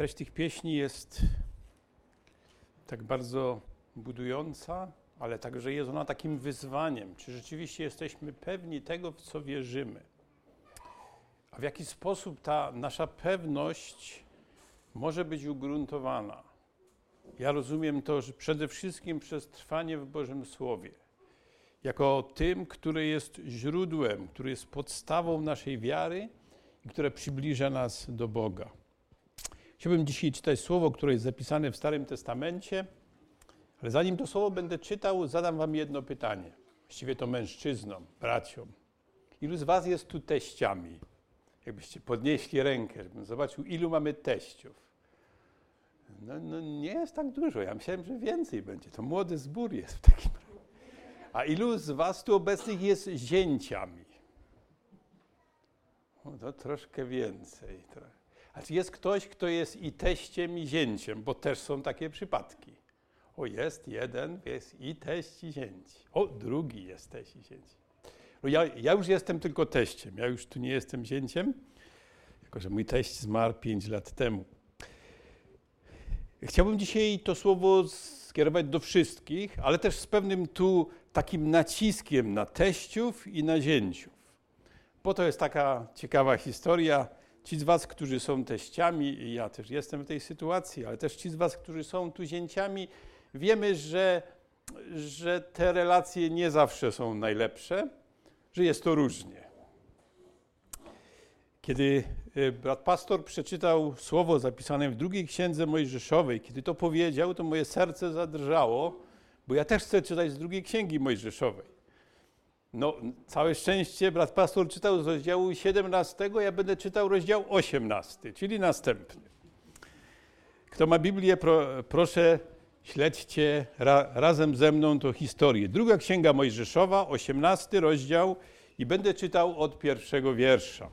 treść tych pieśni jest tak bardzo budująca, ale także jest ona takim wyzwaniem, czy rzeczywiście jesteśmy pewni tego, w co wierzymy. A w jaki sposób ta nasza pewność może być ugruntowana? Ja rozumiem to, że przede wszystkim przez trwanie w Bożym Słowie, jako tym, który jest źródłem, który jest podstawą naszej wiary i które przybliża nas do Boga. Chciałbym dzisiaj czytać słowo, które jest zapisane w Starym Testamencie, ale zanim to słowo będę czytał, zadam wam jedno pytanie. Właściwie to mężczyznom, braciom. Ilu z was jest tu teściami? Jakbyście podnieśli rękę, żebym zobaczył, ilu mamy teściów. No, no, nie jest tak dużo. Ja myślałem, że więcej będzie. To młody zbór jest w takim razie. A ilu z was tu obecnych jest zięciami? O, to troszkę więcej. A czy jest ktoś, kto jest i teściem, i zięciem? Bo też są takie przypadki. O, jest jeden, jest i teść, i zięć. O, drugi jest teść i zięć. No ja, ja już jestem tylko teściem, ja już tu nie jestem zięciem, jako że mój teść zmarł 5 lat temu. Chciałbym dzisiaj to słowo skierować do wszystkich, ale też z pewnym tu takim naciskiem na teściów i na zięciów. Po to jest taka ciekawa historia. Ci z Was, którzy są teściami, ja też jestem w tej sytuacji, ale też ci z Was, którzy są tu zięciami, wiemy, że, że te relacje nie zawsze są najlepsze, że jest to różnie. Kiedy e, brat pastor przeczytał słowo zapisane w drugiej księdze Mojżeszowej, kiedy to powiedział, to moje serce zadrżało, bo ja też chcę czytać z drugiej księgi Mojżeszowej. No, całe szczęście brat pastor czytał z rozdziału 17, ja będę czytał rozdział 18, czyli następny. Kto ma Biblię, pro, proszę śledźcie ra, razem ze mną tą historię. Druga księga Mojżeszowa, 18 rozdział i będę czytał od pierwszego wiersza.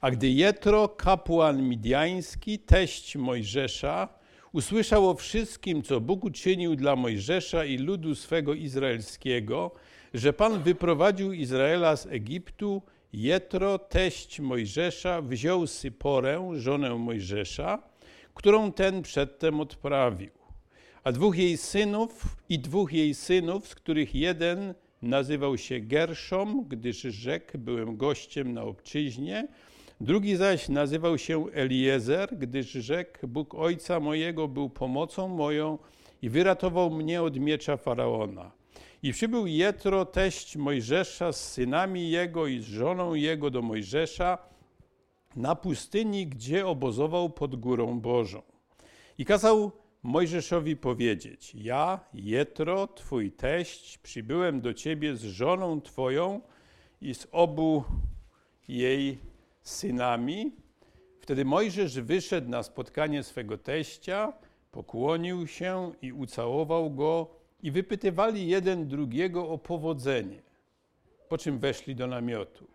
A gdy Jetro, kapłan midiański, teść Mojżesza, usłyszał o wszystkim, co Bóg uczynił dla Mojżesza i ludu swego izraelskiego, że Pan wyprowadził Izraela z Egiptu, Jetro, teść Mojżesza, wziął Syporę, żonę Mojżesza, którą ten przedtem odprawił. A dwóch jej synów i dwóch jej synów, z których jeden nazywał się Gerszom, gdyż rzekł, byłem gościem na obczyźnie, drugi zaś nazywał się Eliezer, gdyż rzekł, Bóg ojca mojego był pomocą moją i wyratował mnie od miecza Faraona. I przybył Jetro, teść Mojżesza, z synami jego i z żoną jego do Mojżesza, na pustyni, gdzie obozował pod górą Bożą. I kazał Mojżeszowi powiedzieć: Ja, Jetro, twój teść, przybyłem do ciebie z żoną twoją i z obu jej synami. Wtedy Mojżesz wyszedł na spotkanie swego teścia, pokłonił się i ucałował go, i wypytywali jeden drugiego o powodzenie, po czym weszli do namiotu.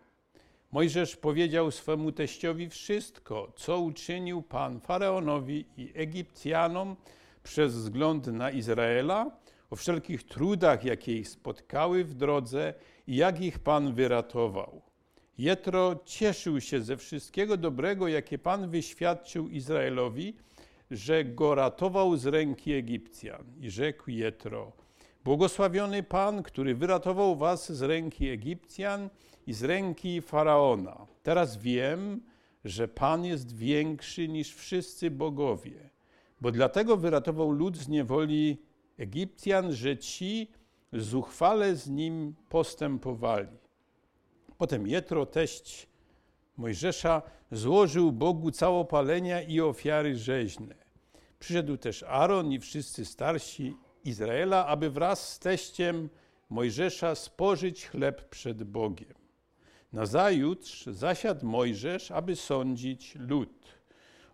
Mojżesz powiedział swemu teściowi wszystko, co uczynił Pan Faraonowi i Egipcjanom przez wzgląd na Izraela, o wszelkich trudach, jakie ich spotkały w drodze i jak ich Pan wyratował. Jetro cieszył się ze wszystkiego dobrego, jakie Pan wyświadczył Izraelowi, że go ratował z ręki Egipcjan. I rzekł Jetro, błogosławiony Pan, który wyratował was z ręki Egipcjan i z ręki Faraona. Teraz wiem, że Pan jest większy niż wszyscy bogowie, bo dlatego wyratował lud z niewoli Egipcjan, że ci zuchwale z nim postępowali. Potem Jetro, teść Mojżesza, złożył Bogu całopalenia i ofiary rzeźne. Przyszedł też Aaron i wszyscy starsi Izraela, aby wraz z teściem Mojżesza spożyć chleb przed Bogiem. Nazajutrz zasiadł Mojżesz, aby sądzić lud.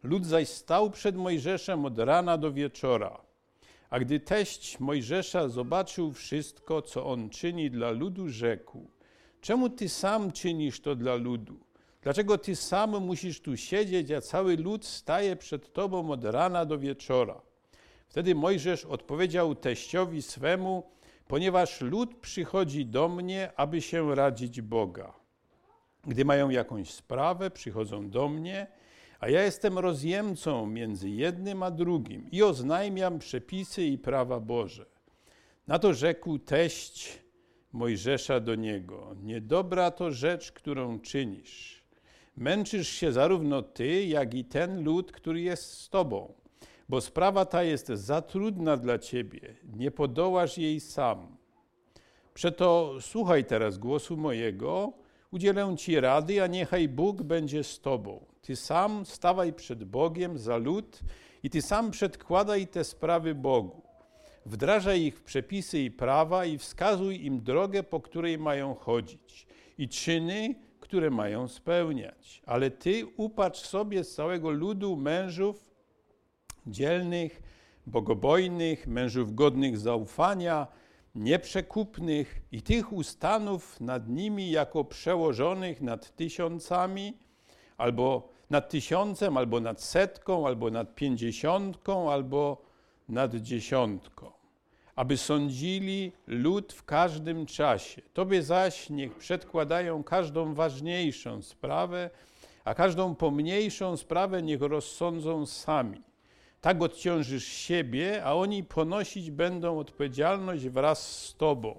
Lud zaś stał przed Mojżeszem od rana do wieczora. A gdy teść Mojżesza zobaczył wszystko, co on czyni dla ludu, rzekł: Czemu ty sam czynisz to dla ludu? Dlaczego ty sam musisz tu siedzieć, a cały lud staje przed tobą od rana do wieczora? Wtedy Mojżesz odpowiedział teściowi swemu, ponieważ lud przychodzi do mnie, aby się radzić Boga. Gdy mają jakąś sprawę, przychodzą do mnie, a ja jestem rozjemcą między jednym a drugim i oznajmiam przepisy i prawa Boże. Na to rzekł teść Mojżesza do niego: Niedobra to rzecz, którą czynisz. Męczysz się zarówno ty, jak i ten lud, który jest z tobą, bo sprawa ta jest za trudna dla ciebie, nie podołasz jej sam. Przeto słuchaj teraz głosu mojego, udzielę ci rady, a niechaj Bóg będzie z tobą. Ty sam stawaj przed Bogiem za lud i ty sam przedkładaj te sprawy Bogu. Wdrażaj ich w przepisy i prawa i wskazuj im drogę, po której mają chodzić i czyny, które mają spełniać. Ale ty upatrz sobie z całego ludu mężów dzielnych, bogobojnych, mężów godnych zaufania, nieprzekupnych i tych ustanów nad nimi jako przełożonych nad tysiącami, albo nad tysiącem, albo nad setką, albo nad pięćdziesiątką, albo nad dziesiątką, aby sądzili lud w każdym czasie. Tobie zaś niech przedkładają każdą ważniejszą sprawę, a każdą pomniejszą sprawę niech rozsądzą sami. Tak odciążysz siebie, a oni ponosić będą odpowiedzialność wraz z Tobą.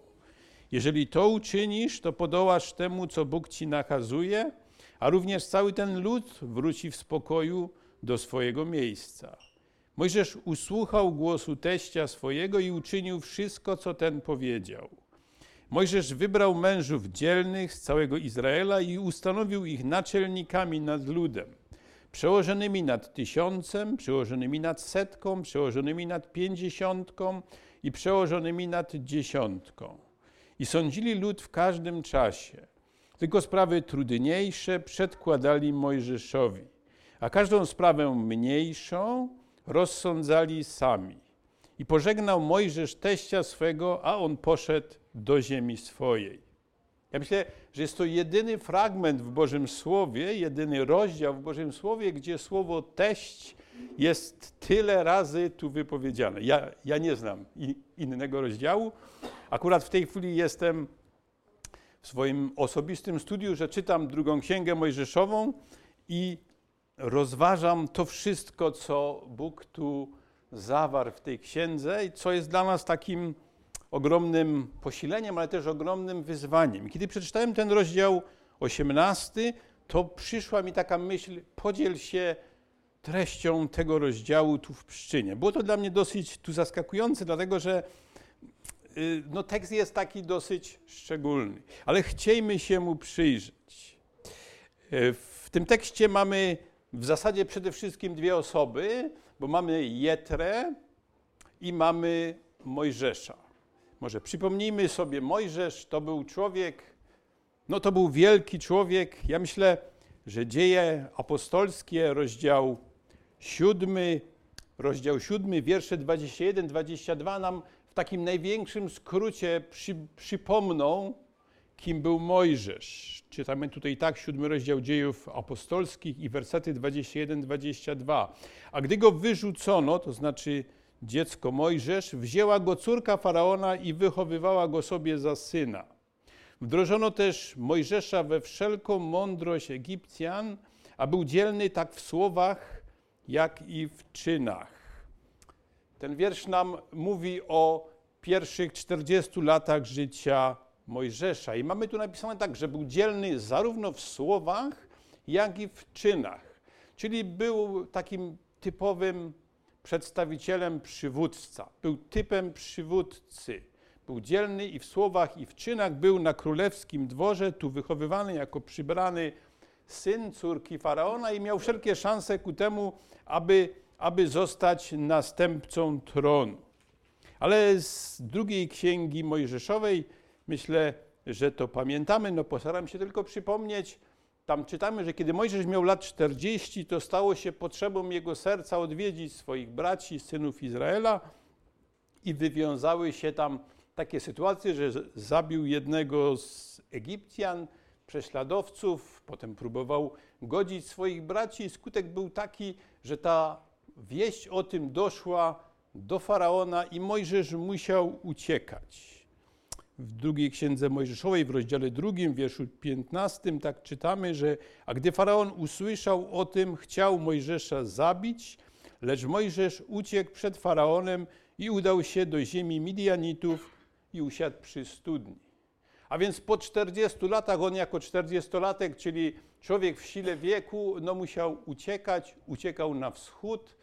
Jeżeli to uczynisz, to podołasz temu, co Bóg Ci nakazuje, a również cały ten lud wróci w spokoju do swojego miejsca. Mojżesz usłuchał głosu teścia swojego i uczynił wszystko, co ten powiedział. Mojżesz wybrał mężów dzielnych z całego Izraela i ustanowił ich naczelnikami nad ludem, przełożonymi nad tysiącem, przełożonymi nad setką, przełożonymi nad pięćdziesiątką i przełożonymi nad dziesiątką. I sądzili lud w każdym czasie. Tylko sprawy trudniejsze przedkładali Mojżeszowi, a każdą sprawę mniejszą rozsądzali sami. I pożegnał Mojżesz teścia swego, a on poszedł do ziemi swojej. Ja myślę, że jest to jedyny fragment w Bożym Słowie, jedyny rozdział w Bożym Słowie, gdzie słowo teść jest tyle razy tu wypowiedziane. Ja, ja nie znam innego rozdziału. Akurat w tej chwili jestem w swoim osobistym studiu, że czytam drugą księgę Mojżeszową i rozważam to wszystko, co Bóg tu zawarł w tej księdze i co jest dla nas takim ogromnym posileniem, ale też ogromnym wyzwaniem. Kiedy przeczytałem ten rozdział 18, to przyszła mi taka myśl, podziel się treścią tego rozdziału tu w Pszczynie. Było to dla mnie dosyć tu zaskakujące, dlatego że y, no, tekst jest taki dosyć szczególny, ale chciejmy się mu przyjrzeć. Y, w tym tekście mamy w zasadzie przede wszystkim dwie osoby, bo mamy Jetrę i mamy Mojżesza. Może przypomnijmy sobie, Mojżesz to był człowiek, no to był wielki człowiek. Ja myślę, że dzieje apostolskie, rozdział siódmy, rozdział siódmy, wiersze 21-22 nam w takim największym skrócie przy, przypomną, kim był Mojżesz. Czytamy tutaj tak, siódmy rozdział dziejów apostolskich i wersety 21-22. A gdy go wyrzucono, to znaczy dziecko Mojżesz, wzięła go córka Faraona i wychowywała go sobie za syna. Wdrożono też Mojżesza we wszelką mądrość Egipcjan, a był dzielny tak w słowach, jak i w czynach. Ten wiersz nam mówi o pierwszych 40 latach życia Mojżesza. I mamy tu napisane tak, że był dzielny zarówno w słowach, jak i w czynach. Czyli był takim typowym przedstawicielem przywódca, był typem przywódcy. Był dzielny i w słowach, i w czynach, był na królewskim dworze, tu wychowywany jako przybrany syn córki faraona i miał wszelkie szanse ku temu, aby, aby zostać następcą tronu. Ale z drugiej księgi Mojżeszowej Myślę, że to pamiętamy. No postaram się tylko przypomnieć. Tam czytamy, że kiedy Mojżesz miał lat 40, to stało się potrzebą jego serca odwiedzić swoich braci, synów Izraela i wywiązały się tam takie sytuacje, że zabił jednego z Egipcjan, prześladowców, potem próbował godzić swoich braci. Skutek był taki, że ta wieść o tym doszła do faraona i Mojżesz musiał uciekać. W drugiej księdze Mojżeszowej, w rozdziale drugim, wierszu 15, tak czytamy, że a gdy faraon usłyszał o tym, chciał Mojżesza zabić, lecz Mojżesz uciekł przed faraonem i udał się do ziemi Midianitów i usiadł przy studni. A więc po 40 latach, on jako 40-latek, czyli człowiek w sile wieku, no musiał uciekać, uciekał na wschód,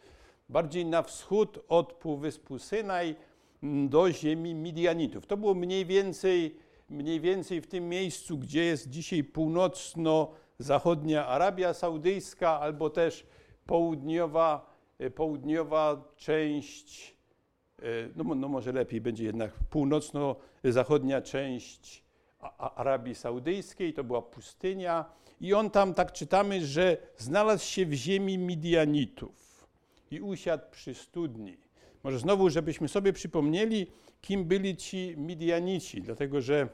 bardziej na wschód od Półwyspu Synaj do ziemi Midianitów. To było mniej więcej, mniej więcej w tym miejscu, gdzie jest dzisiaj północno-zachodnia Arabia Saudyjska, albo też południowa, e, południowa część, e, no, no może lepiej będzie jednak północno-zachodnia część Arabii Saudyjskiej, to była pustynia. I on tam, tak czytamy, że znalazł się w ziemi Midianitów i usiadł przy studni. Może znowu, żebyśmy sobie przypomnieli, kim byli ci Midianici, dlatego że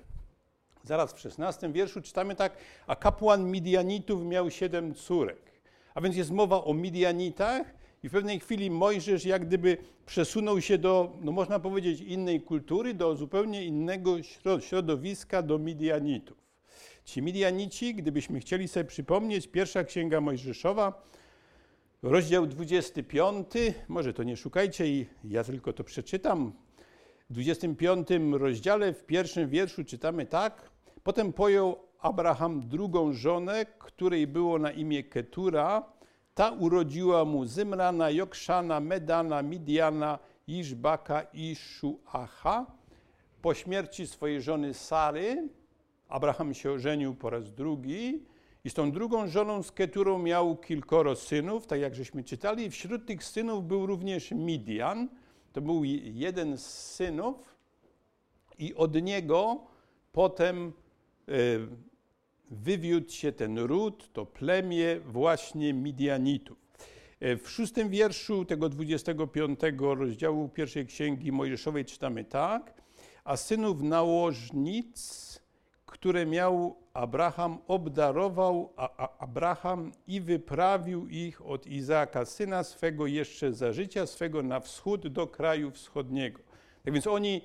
zaraz w XVI wierszu czytamy tak, a kapłan Midianitów miał siedem córek. A więc jest mowa o Midianitach i w pewnej chwili Mojżesz jak gdyby przesunął się do, no można powiedzieć, innej kultury, do zupełnie innego środowiska, do Midianitów. Ci Midianici, gdybyśmy chcieli sobie przypomnieć, pierwsza księga Mojżeszowa, Rozdział 25, może to nie szukajcie i ja tylko to przeczytam. W 25 rozdziale, w pierwszym wierszu czytamy tak. Potem pojął Abraham drugą żonę, której było na imię Ketura. Ta urodziła mu Zymrana, Jokszana, Medana, Midiana, Iżbaka i Szuacha. Po śmierci swojej żony Sary Abraham się ożenił po raz drugi i z tą drugą żoną, z Keturą miał kilkoro synów, tak jak żeśmy czytali. Wśród tych synów był również Midian. To był jeden z synów i od niego potem e, wywiódł się ten ród, to plemię właśnie Midianitów. E, w szóstym wierszu tego 25 rozdziału pierwszej księgi Mojżeszowej czytamy tak. A synów nałożnic które miał Abraham, obdarował Abraham i wyprawił ich od Izaaka, syna swego, jeszcze za życia swego na wschód do kraju wschodniego. Tak więc oni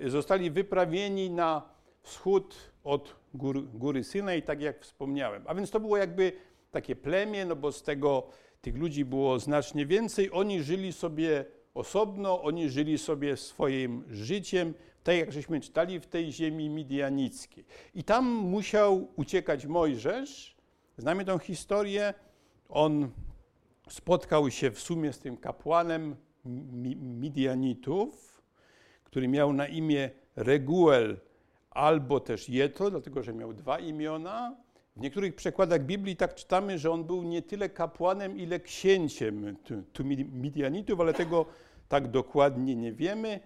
zostali wyprawieni na wschód od góry, góry Synaj, tak jak wspomniałem. A więc to było jakby takie plemię, no bo z tego tych ludzi było znacznie więcej. Oni żyli sobie osobno, oni żyli sobie swoim życiem, tak jak żeśmy czytali w tej ziemi midianickiej. I tam musiał uciekać Mojżesz. Znamy tą historię. On spotkał się w sumie z tym kapłanem Midianitów, który miał na imię Reguel albo też Jetro, dlatego że miał dwa imiona. W niektórych przekładach Biblii tak czytamy, że on był nie tyle kapłanem, ile księciem tu, Midianitów, ale tego tak dokładnie nie wiemy.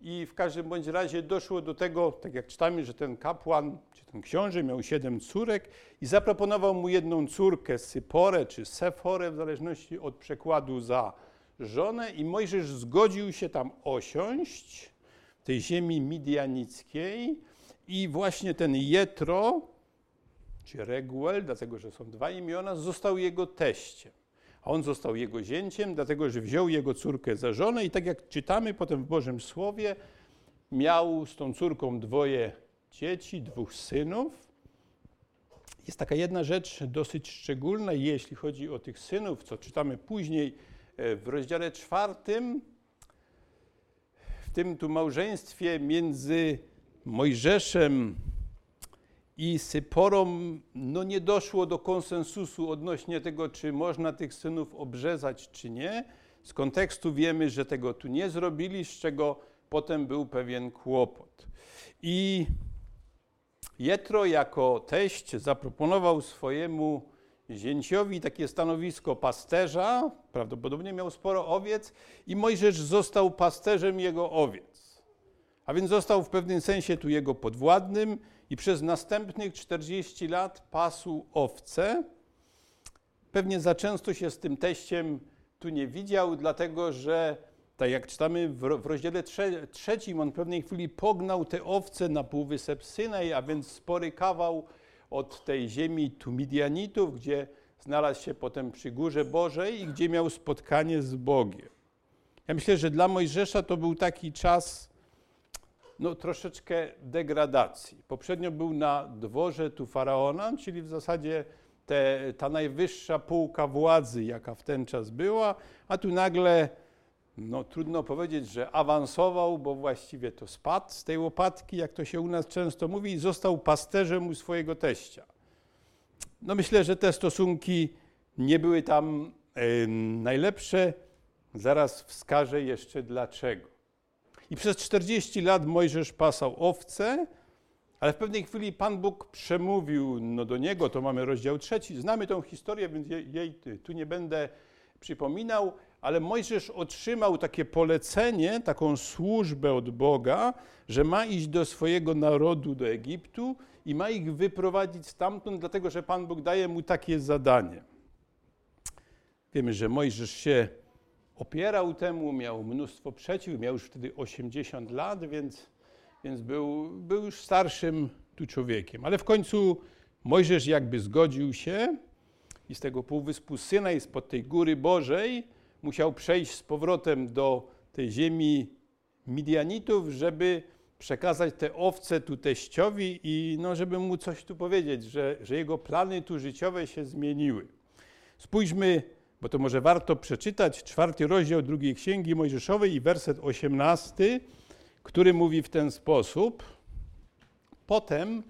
I w każdym bądź razie doszło do tego, tak jak czytamy, że ten kapłan, czy ten książę miał siedem córek i zaproponował mu jedną córkę, Syporę czy Seforę, w zależności od przekładu za żonę i Mojżesz zgodził się tam osiąść w tej ziemi midianickiej i właśnie ten Jetro, czy Reguel, dlatego że są dwa imiona, został jego teściem a on został jego zięciem, dlatego że wziął jego córkę za żonę i tak jak czytamy potem w Bożym Słowie, miał z tą córką dwoje dzieci, dwóch synów. Jest taka jedna rzecz dosyć szczególna, jeśli chodzi o tych synów, co czytamy później e, w rozdziale czwartym. W tym tu małżeństwie między Mojżeszem i Syporom no nie doszło do konsensusu odnośnie tego, czy można tych synów obrzezać, czy nie. Z kontekstu wiemy, że tego tu nie zrobili, z czego potem był pewien kłopot. I Jetro jako teść zaproponował swojemu zięciowi takie stanowisko pasterza, prawdopodobnie miał sporo owiec i Mojżesz został pasterzem jego owiec. A więc został w pewnym sensie tu jego podwładnym i przez następnych 40 lat pasł owce. Pewnie za często się z tym teściem tu nie widział, dlatego że, tak jak czytamy w, rozdziale trze trzecim, on w pewnej chwili pognał te owce na półwysep Synaj, a więc spory kawał od tej ziemi Tumidianitów, gdzie znalazł się potem przy Górze Bożej i gdzie miał spotkanie z Bogiem. Ja myślę, że dla Mojżesza to był taki czas no, troszeczkę degradacji. Poprzednio był na dworze tu faraona, czyli w zasadzie te, ta najwyższa półka władzy, jaka w ten czas była, a tu nagle, no trudno powiedzieć, że awansował, bo właściwie to spadł z tej łopatki, jak to się u nas często mówi, i został pasterzem u swojego teścia. No myślę, że te stosunki nie były tam e, najlepsze. Zaraz wskażę jeszcze dlaczego. I przez 40 lat Mojżesz pasał owce, ale w pewnej chwili Pan Bóg przemówił no, do niego, to mamy rozdział trzeci. Znamy tą historię, więc jej tu nie będę przypominał, ale Mojżesz otrzymał takie polecenie, taką służbę od Boga, że ma iść do swojego narodu, do Egiptu i ma ich wyprowadzić stamtąd, dlatego że Pan Bóg daje mu takie zadanie. Wiemy, że Mojżesz się opierał temu, miał mnóstwo przeciw, miał już wtedy 80 lat, więc, więc był, był już starszym tu człowiekiem. Ale w końcu Mojżesz jakby zgodził się i z tego półwyspu Syna i spod tej góry Bożej musiał przejść z powrotem do tej ziemi Midianitów, żeby przekazać te owce tu teściowi i no, żeby mu coś tu powiedzieć, że, że jego plany tu życiowe się zmieniły. Spójrzmy bo to może warto przeczytać czwarty rozdział drugiej Księgi Mojżeszowej i werset osiemnasty, który mówi w ten sposób. Potem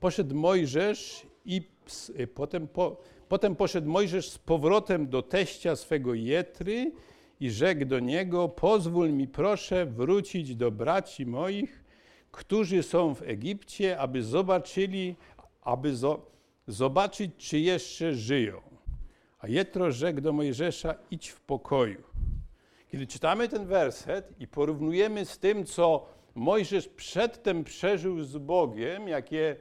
poszedł Mojżesz i y, potem, po, potem poszedł Mojżesz z powrotem do teścia swego Jetry i rzekł do niego, pozwól mi proszę wrócić do braci moich, którzy są w Egipcie, aby zobaczyli, aby zo, zobaczyć, czy jeszcze żyją. A Jetro rzekł do Mojżesza, idź w pokoju. Kiedy czytamy ten werset i porównujemy z tym, co Mojżesz przedtem przeżył z Bogiem, jakie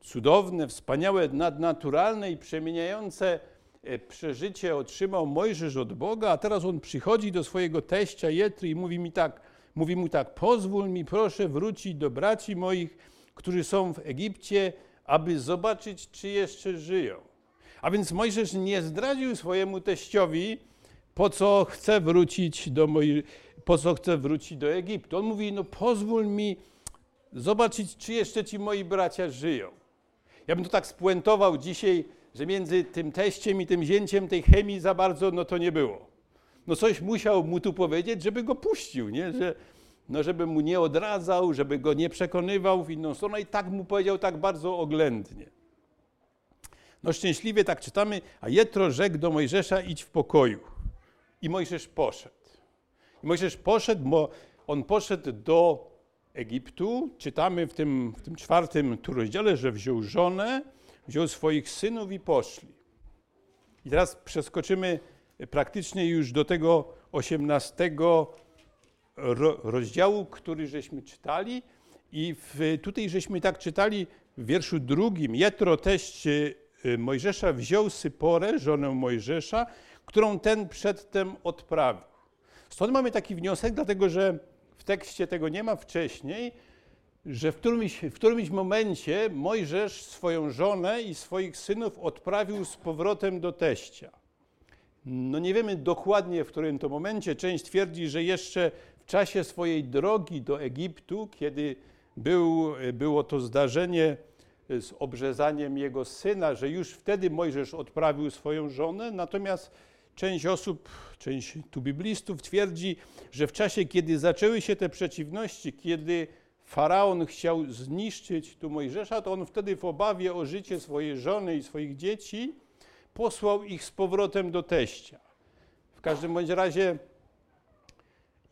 cudowne, wspaniałe, nadnaturalne i przemieniające e, przeżycie otrzymał Mojżesz od Boga, a teraz on przychodzi do swojego teścia Jetry i mówi mi tak, mówi mu tak, pozwól mi proszę wrócić do braci moich, którzy są w Egipcie, aby zobaczyć, czy jeszcze żyją. A więc Mojżesz nie zdradził swojemu teściowi, po co chce wrócić do, moj... po co chce wrócić do Egiptu. On mówi, no pozwól mi zobaczyć, czy jeszcze ci moi bracia żyją. Ja bym to tak spuentował dzisiaj, że między tym teściem i tym zięciem tej chemii za bardzo no to nie było. No coś musiał mu tu powiedzieć, żeby go puścił, nie? Że, no żeby mu nie odradzał, żeby go nie przekonywał w inną stronę i tak mu powiedział tak bardzo oględnie. No szczęśliwie tak czytamy, a Jetro rzekł do Mojżesza, idź w pokoju. I Mojżesz poszedł. I Mojżesz poszedł, bo on poszedł do Egiptu. Czytamy w tym, w tym czwartym tu rozdziale, że wziął żonę, wziął swoich synów i poszli. I teraz przeskoczymy praktycznie już do tego osiemnastego rozdziału, który żeśmy czytali. I w, tutaj żeśmy tak czytali w wierszu drugim. Jetro teść Mojżesza wziął Syporę, żonę Mojżesza, którą ten przedtem odprawił. Stąd mamy taki wniosek, dlatego że w tekście tego nie ma wcześniej, że w którymś, w którymś momencie Mojżesz swoją żonę i swoich synów odprawił z powrotem do teścia. No nie wiemy dokładnie, w którym to momencie. Część twierdzi, że jeszcze w czasie swojej drogi do Egiptu, kiedy był, było to zdarzenie z obrzezaniem jego syna, że już wtedy Mojżesz odprawił swoją żonę, natomiast część osób, część tu biblistów twierdzi, że w czasie, kiedy zaczęły się te przeciwności, kiedy faraon chciał zniszczyć tu Mojżesza, to on wtedy w obawie o życie swojej żony i swoich dzieci posłał ich z powrotem do teścia. W każdym bądź razie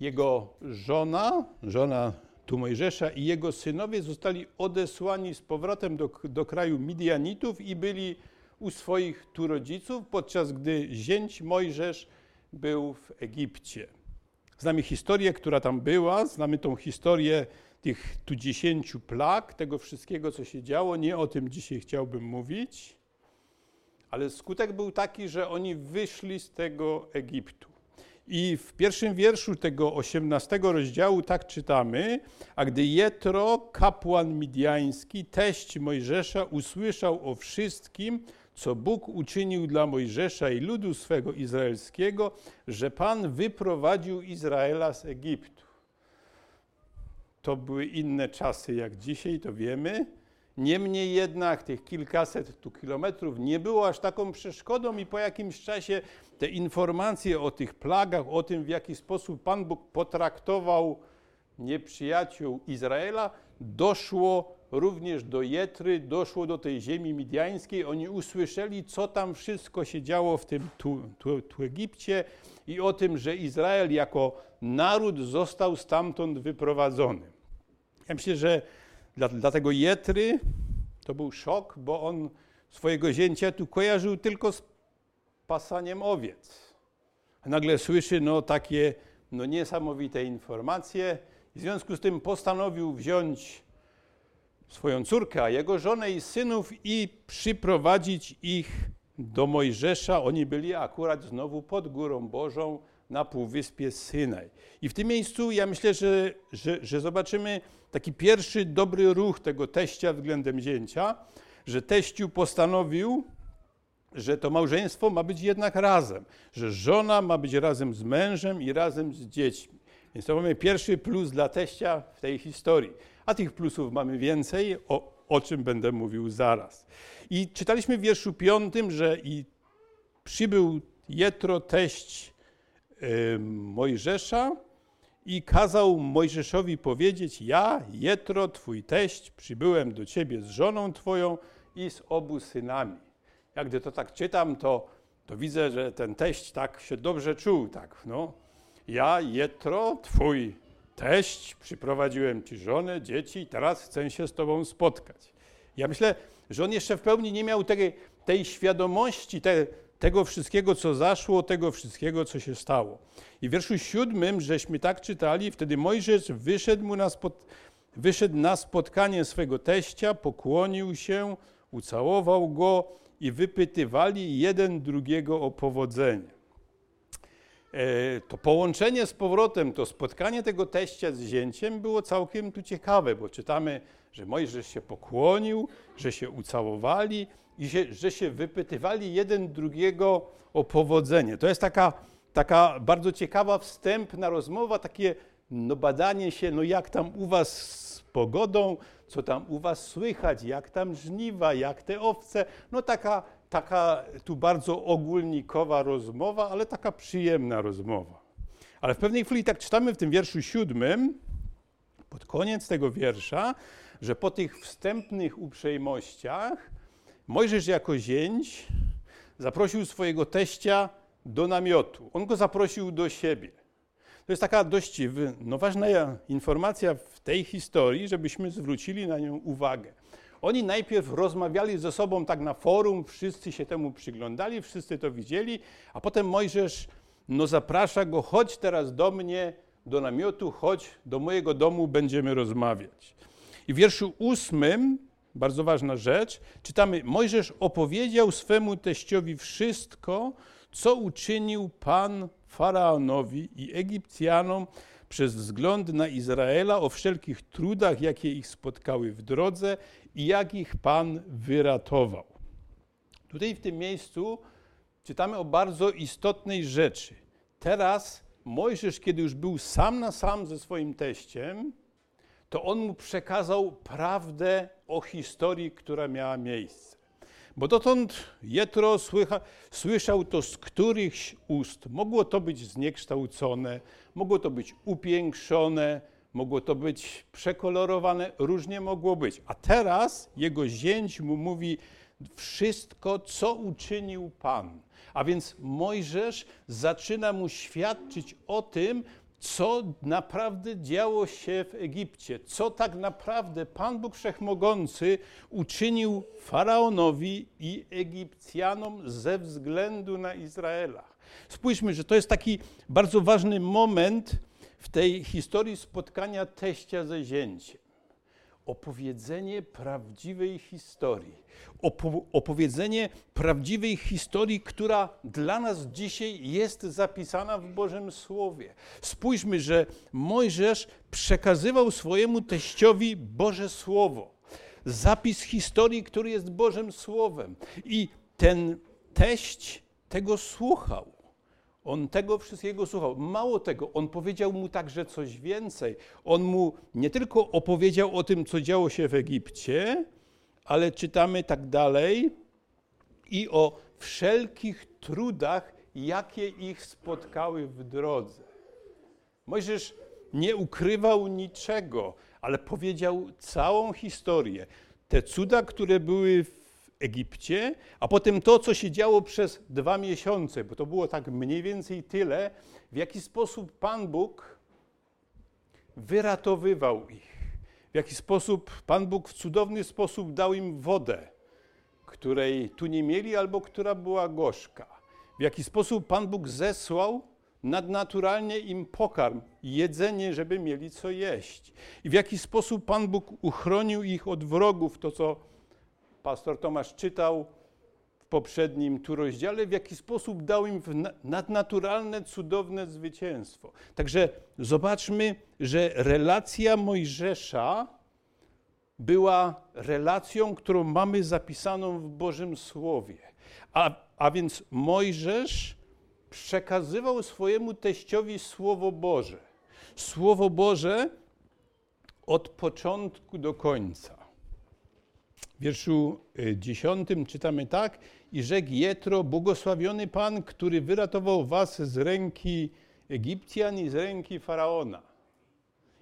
jego żona, żona tu Mojżesza i jego synowie zostali odesłani z powrotem do, do kraju Midianitów i byli u swoich tu rodziców, podczas gdy zięć Mojżesz był w Egipcie. Znamy historię, która tam była, znamy tą historię tych tu dziesięciu plag, tego wszystkiego, co się działo. Nie o tym dzisiaj chciałbym mówić, ale skutek był taki, że oni wyszli z tego Egiptu. I w pierwszym wierszu tego 18 rozdziału tak czytamy, a gdy Jetro, kapłan midiański, teść Mojżesza, usłyszał o wszystkim, co Bóg uczynił dla Mojżesza i ludu swego izraelskiego, że Pan wyprowadził Izraela z Egiptu. to były inne czasy jak dzisiaj, to wiemy. Niemniej jednak tych kilkaset tu kilometrów nie było aż taką przeszkodą i po jakimś czasie te informacje o tych plagach, o tym w jaki sposób Pan Bóg potraktował nieprzyjaciół Izraela, doszło również do Jetry, doszło do tej ziemi midiańskiej. Oni usłyszeli, co tam wszystko się działo w tym tu, tu, tu Egipcie i o tym, że Izrael jako naród został stamtąd wyprowadzony. Ja myślę, że dla, dla tego Jetry to był szok, bo on swojego zięcia tu kojarzył tylko z pasaniem owiec. A nagle słyszy no, takie no, niesamowite informacje. W związku z tym postanowił wziąć swoją córkę, a jego żonę i synów i przyprowadzić ich do Mojżesza. Oni byli akurat znowu pod Górą Bożą na Półwyspie Synaj. I w tym miejscu ja myślę, że, że, że zobaczymy taki pierwszy dobry ruch tego teścia względem zięcia, że teściu postanowił, że to małżeństwo ma być jednak razem, że żona ma być razem z mężem i razem z dziećmi. Więc to mamy pierwszy plus dla teścia w tej historii. A tych plusów mamy więcej, o, o czym będę mówił zaraz. I czytaliśmy w wierszu piątym, że i przybył Jetro, teść Mojżesza i kazał Mojżeszowi powiedzieć, ja, Jetro, twój teść, przybyłem do ciebie z żoną twoją i z obu synami. Jak gdy to tak czytam, to, to widzę, że ten teść tak się dobrze czuł, tak, no. Ja, Jetro, twój teść, przyprowadziłem ci żonę, dzieci i teraz chcę się z tobą spotkać. Ja myślę, że on jeszcze w pełni nie miał tej, tej świadomości te, tego wszystkiego, co zaszło, tego wszystkiego, co się stało. I w wierszu siódmym, żeśmy tak czytali, wtedy Mojżesz wyszedł, mu na, spot, wyszedł na spotkanie swego teścia, pokłonił się, ucałował go i wypytywali jeden drugiego o powodzenie. E, to połączenie z powrotem, to spotkanie tego teścia z zięciem było całkiem tu ciekawe, bo czytamy, że Mojżesz się pokłonił, że się ucałowali i się, że się wypytywali jeden drugiego o powodzenie. To jest taka, taka bardzo ciekawa wstępna rozmowa, takie no badanie się, no jak tam u was z pogodą, co tam u was słychać, jak tam żniwa, jak te owce, no taka taka tu bardzo ogólnikowa rozmowa, ale taka przyjemna rozmowa. Ale w pewnej chwili tak czytamy w tym wierszu siódmym, pod koniec tego wiersza, że po tych wstępnych uprzejmościach Mojżesz jako zięć zaprosił swojego teścia do namiotu. On go zaprosił do siebie. To jest taka dość no, ważna informacja w tej historii, żebyśmy zwrócili na nią uwagę. Oni najpierw rozmawiali ze sobą tak na forum, wszyscy się temu przyglądali, wszyscy to widzieli, a potem Mojżesz no zaprasza go, chodź teraz do mnie, do namiotu, chodź do mojego domu, będziemy rozmawiać. I w wierszu ósmym, bardzo ważna rzecz, czytamy, Mojżesz opowiedział swemu teściowi wszystko, co uczynił Pan Faraonowi i Egipcjanom przez wzgląd na Izraela o wszelkich trudach, jakie ich spotkały w drodze i jak ich Pan wyratował. Tutaj w tym miejscu czytamy o bardzo istotnej rzeczy. Teraz Mojżesz, kiedy już był sam na sam ze swoim teściem, to on mu przekazał prawdę o historii, która miała miejsce. Bo dotąd Jetro słycha, słyszał to z którychś ust. Mogło to być zniekształcone, mogło to być upiększone, mogło to być przekolorowane, różnie mogło być. A teraz jego zięć mu mówi wszystko, co uczynił Pan. A więc Mojżesz zaczyna mu świadczyć o tym, co naprawdę działo się w Egipcie, co tak naprawdę Pan Bóg Wszechmogący uczynił faraonowi i Egipcjanom ze względu na Izraela. Spójrzmy, że to jest taki bardzo ważny moment w tej historii spotkania teścia ze zięciem. Opowiedzenie prawdziwej historii. Opo opowiedzenie prawdziwej historii, która dla nas dzisiaj jest zapisana w Bożym Słowie. Spójrzmy, że Mojżesz przekazywał swojemu teściowi Boże Słowo. Zapis historii, który jest Bożym Słowem. I ten teść tego słuchał. On tego wszystkiego słuchał. Mało tego, on powiedział mu także coś więcej. On mu nie tylko opowiedział o tym, co działo się w Egipcie, ale czytamy tak dalej i o wszelkich trudach, jakie ich spotkały w drodze. Mojżesz nie ukrywał niczego, ale powiedział całą historię. Te cuda, które były w Egipcie, a potem to, co się działo przez dwa miesiące, bo to było tak mniej więcej tyle, w jaki sposób Pan Bóg wyratowywał ich. W jaki sposób Pan Bóg w cudowny sposób dał im wodę, której tu nie mieli albo która była gorzka. W jaki sposób Pan Bóg zesłał nadnaturalnie im pokarm, jedzenie, żeby mieli co jeść. I w jaki sposób Pan Bóg uchronił ich od wrogów, to co pastor Tomasz czytał w poprzednim tu rozdziale, w jaki sposób dał im nadnaturalne, cudowne zwycięstwo. Także zobaczmy, że relacja Mojżesza była relacją, którą mamy zapisaną w Bożym Słowie. A, a więc Mojżesz przekazywał swojemu teściowi Słowo Boże. Słowo Boże od początku do końca. W wierszu y, dziesiątym czytamy tak: I rzekł Jetro, błogosławiony Pan, który wyratował was z ręki Egipcjan i z ręki Faraona.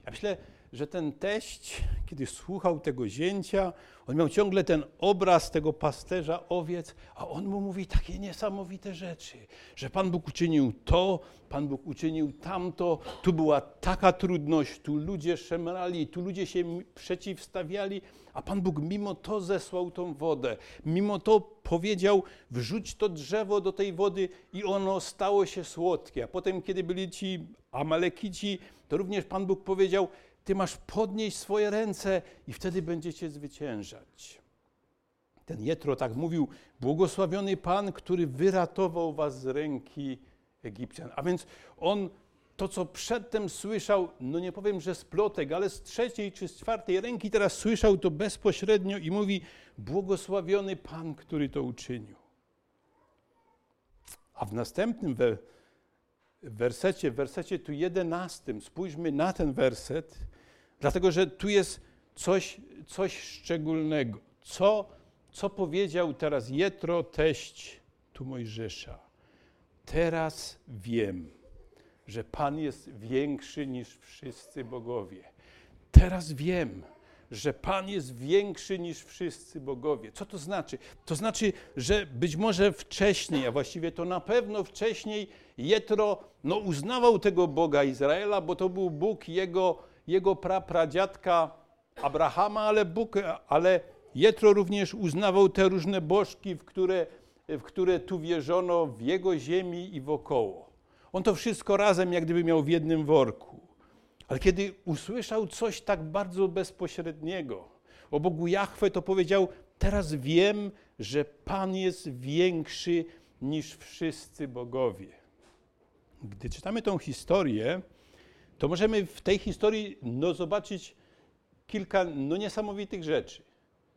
Ja myślę, że ten teść, kiedy słuchał tego zięcia, on miał ciągle ten obraz tego pasterza owiec, a on mu mówi takie niesamowite rzeczy, że Pan Bóg uczynił to, Pan Bóg uczynił tamto, tu była taka trudność, tu ludzie szemrali, tu ludzie się przeciwstawiali, a Pan Bóg mimo to zesłał tą wodę, mimo to powiedział, wrzuć to drzewo do tej wody i ono stało się słodkie. A potem, kiedy byli ci Amalekici, to również Pan Bóg powiedział, ty masz podnieść swoje ręce i wtedy będziecie zwyciężać. Ten Jetro tak mówił, błogosławiony Pan, który wyratował was z ręki Egipcjan. A więc on to, co przedtem słyszał, no nie powiem, że z plotek, ale z trzeciej czy z czwartej ręki teraz słyszał to bezpośrednio i mówi, błogosławiony Pan, który to uczynił. A w następnym we, wersecie, w wersecie tu jedenastym, spójrzmy na ten werset, dlatego że tu jest coś, coś szczególnego. Co, co powiedział teraz Jetro, teść tu Mojżesza? Teraz wiem, że Pan jest większy niż wszyscy bogowie. Teraz wiem, że Pan jest większy niż wszyscy bogowie. Co to znaczy? To znaczy, że być może wcześniej, a właściwie to na pewno wcześniej, Jetro no, uznawał tego Boga Izraela, bo to był Bóg jego, jego prapradziadka Abrahama, ale, Bóg, ale Jetro również uznawał te różne bożki, w które, w które tu wierzono w jego ziemi i wokoło. On to wszystko razem jak gdyby miał w jednym worku. Ale kiedy usłyszał coś tak bardzo bezpośredniego o Bogu Jahwe, to powiedział: Teraz wiem, że Pan jest większy niż wszyscy bogowie. Gdy czytamy tą historię, to możemy w tej historii no, zobaczyć kilka no, niesamowitych rzeczy.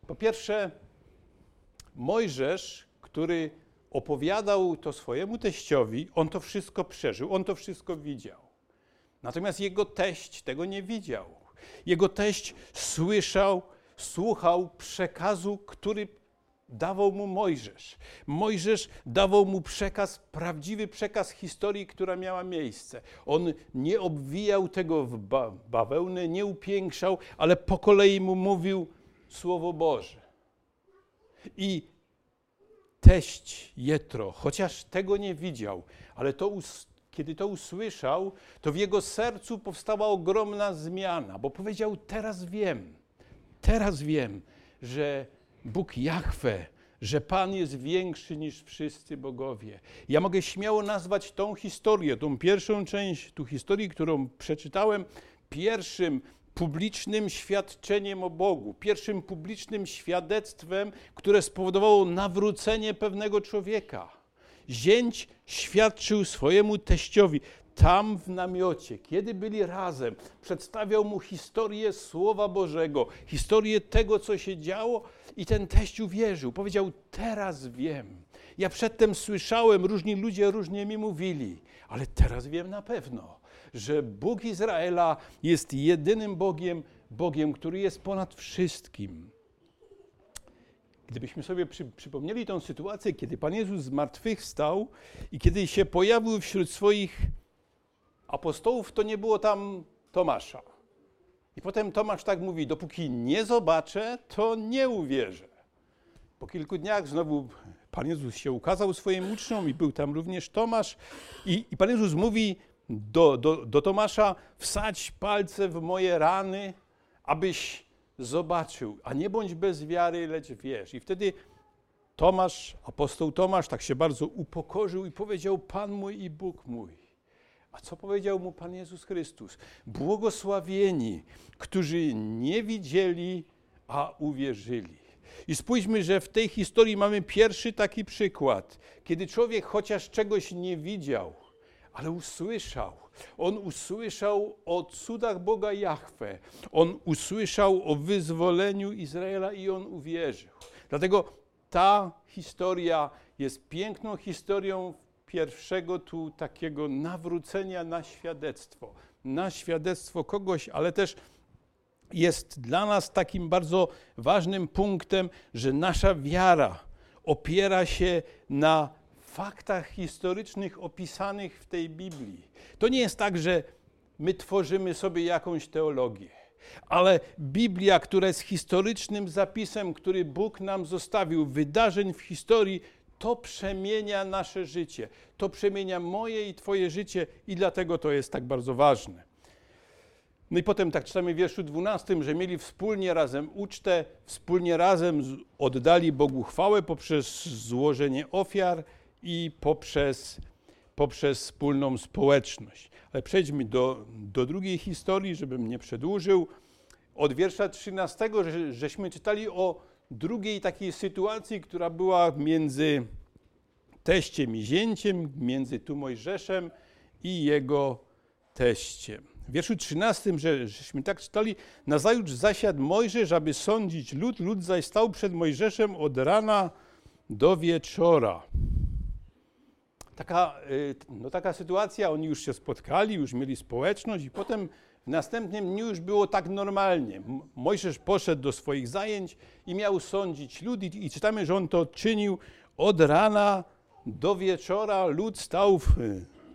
Po pierwsze, Mojżesz, który opowiadał to swojemu teściowi, on to wszystko przeżył, on to wszystko widział. Natomiast jego teść tego nie widział. Jego teść słyszał, słuchał przekazu, który dawał mu Mojżesz. Mojżesz dawał mu przekaz, prawdziwy przekaz historii, która miała miejsce. On nie obwijał tego w bawełnę, nie upiększał, ale po kolei mu mówił Słowo Boże. I teść Jetro, chociaż tego nie widział, ale to kiedy to usłyszał, to w jego sercu powstała ogromna zmiana, bo powiedział: Teraz wiem, teraz wiem, że Bóg Jahwe, że Pan jest większy niż wszyscy bogowie. Ja mogę śmiało nazwać tą historię, tą pierwszą część, tu historii, którą przeczytałem, pierwszym publicznym świadczeniem o Bogu, pierwszym publicznym świadectwem, które spowodowało nawrócenie pewnego człowieka. Zięć świadczył swojemu teściowi tam w namiocie, kiedy byli razem, przedstawiał mu historię Słowa Bożego, historię tego, co się działo, i ten teść uwierzył. Powiedział: Teraz wiem. Ja przedtem słyszałem, różni ludzie różnie mi mówili, ale teraz wiem na pewno, że Bóg Izraela jest jedynym Bogiem, Bogiem, który jest ponad wszystkim. Gdybyśmy sobie przy, przypomnieli tę sytuację, kiedy Pan Jezus zmartwychwstał i kiedy się pojawił wśród swoich apostołów, to nie było tam Tomasza. I potem Tomasz tak mówi: Dopóki nie zobaczę, to nie uwierzę. Po kilku dniach znowu Pan Jezus się ukazał swoim uczniom i był tam również Tomasz. I, i Pan Jezus mówi do, do, do Tomasza: Wsadź palce w moje rany, abyś zobaczył, a nie bądź bez wiary, lecz wierz. I wtedy Tomasz, apostoł Tomasz, tak się bardzo upokorzył i powiedział: Pan mój i Bóg mój. A co powiedział mu Pan Jezus Chrystus? Błogosławieni, którzy nie widzieli, a uwierzyli. I spójrzmy, że w tej historii mamy pierwszy taki przykład, kiedy człowiek chociaż czegoś nie widział, ale usłyszał. On usłyszał o cudach Boga Jahwe. On usłyszał o wyzwoleniu Izraela i on uwierzył. Dlatego ta historia jest piękną historią pierwszego tu takiego nawrócenia na świadectwo. Na świadectwo kogoś, ale też jest dla nas takim bardzo ważnym punktem, że nasza wiara opiera się na faktach historycznych opisanych w tej Biblii. To nie jest tak, że my tworzymy sobie jakąś teologię, ale Biblia, która jest historycznym zapisem, który Bóg nam zostawił, wydarzeń w historii, to przemienia nasze życie. To przemienia moje i Twoje życie, i dlatego to jest tak bardzo ważne. No i potem tak czytamy w wierszu 12, że mieli wspólnie razem ucztę, wspólnie razem oddali Bogu chwałę poprzez złożenie ofiar i poprzez, poprzez wspólną społeczność. Ale przejdźmy do, do drugiej historii, żebym nie przedłużył. Od wiersza 13, że, żeśmy czytali o drugiej takiej sytuacji, która była między teściem i zięciem, między tu Mojżeszem i jego teściem. W wierszu 13, że, żeśmy tak czytali, nazajutrz zasiadł Mojżesz, aby sądzić lud, lud zaś stał przed Mojżeszem od rana do wieczora. Taka, y, no taka sytuacja, oni już się spotkali, już mieli społeczność i potem w następnym dniu już było tak normalnie. Mojżesz poszedł do swoich zajęć i miał sądzić lud i, czytamy, że on to czynił od rana do wieczora. Lud stał w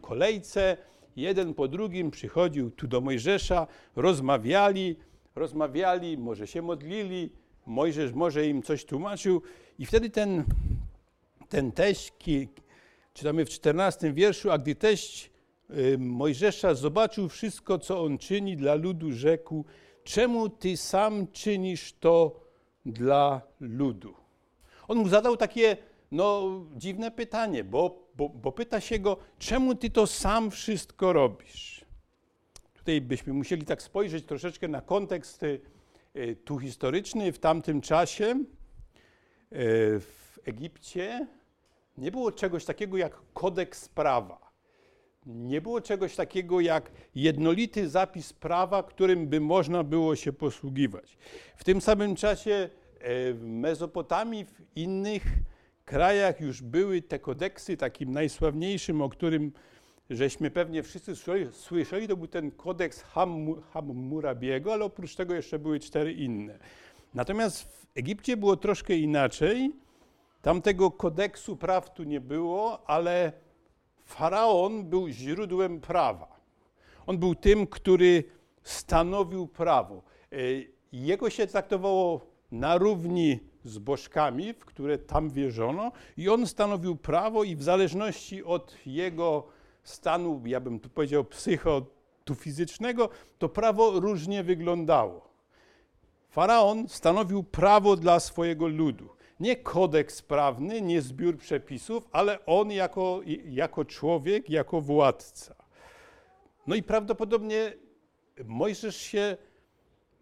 kolejce, jeden po drugim przychodził tu do Mojżesza, rozmawiali, rozmawiali, może się modlili, Mojżesz może im coś tłumaczył i wtedy ten, ten teść, czytamy w 14 wierszu, a gdy teść y, Mojżesza zobaczył wszystko, co on czyni dla ludu, rzekł, czemu ty sam czynisz to dla ludu? On mu zadał takie no, dziwne pytanie, bo, bo, bo pyta się go, czemu ty to sam wszystko robisz? Tutaj byśmy musieli tak spojrzeć troszeczkę na kontekst y, tu historyczny. W tamtym czasie y, w Egipcie nie było czegoś takiego jak kodeks prawa. Nie było czegoś takiego jak jednolity zapis prawa, którym by można było się posługiwać. W tym samym czasie e, w Mezopotamii, w innych krajach już były te kodeksy, takim najsławniejszym, o którym żeśmy pewnie wszyscy słyszeli, to był ten kodeks Hammurabiego, ale oprócz tego jeszcze były cztery inne. Natomiast w Egipcie było troszkę inaczej. Tamtego kodeksu praw tu nie było, ale faraon był źródłem prawa. On był tym, który stanowił prawo. E, jego się traktowało na równi z bożkami, w które tam wierzono, i on stanowił prawo, i w zależności od jego stanu, ja bym tu powiedział psycho, tu fizycznego, to prawo różnie wyglądało. Faraon stanowił prawo dla swojego ludu. Nie kodeks prawny, nie zbiór przepisów, ale on jako, jako człowiek, jako władca. No i prawdopodobnie Mojżesz się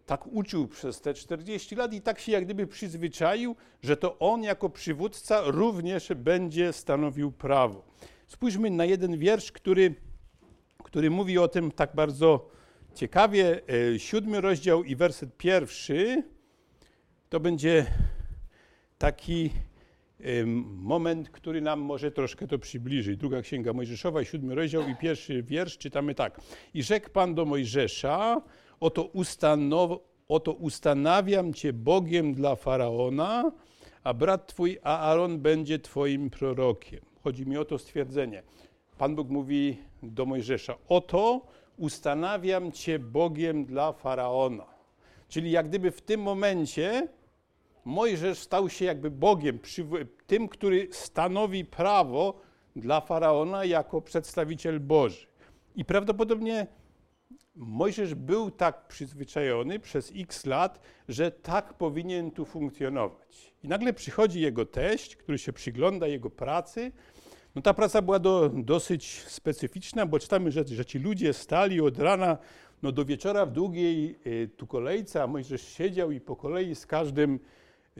tak uczył przez te 40 lat i tak się jak gdyby przyzwyczaił, że to on jako przywódca również będzie stanowił prawo. Spójrzmy na jeden wiersz, który, który mówi o tym tak bardzo ciekawie. E, siódmy rozdział i werset pierwszy to będzie taki moment, który nam może troszkę to przybliżyć. Druga Księga Mojżeszowa, siódmy rozdział i pierwszy wiersz czytamy tak. I rzekł Pan do Mojżesza, oto, ustanow, oto ustanawiam Cię Bogiem dla Faraona, a brat Twój Aaron będzie Twoim prorokiem. Chodzi mi o to stwierdzenie. Pan Bóg mówi do Mojżesza, oto ustanawiam Cię Bogiem dla Faraona. Czyli jak gdyby w tym momencie Mojżesz stał się jakby Bogiem, tym, który stanowi prawo dla faraona jako przedstawiciel Boży. I prawdopodobnie Mojżesz był tak przyzwyczajony przez x lat, że tak powinien tu funkcjonować. I nagle przychodzi jego teść, który się przygląda jego pracy. No ta praca była do, dosyć specyficzna, bo czytamy, że, że ci ludzie stali od rana no do wieczora w długiej y, tu kolejce, a Mojżesz siedział i po kolei z każdym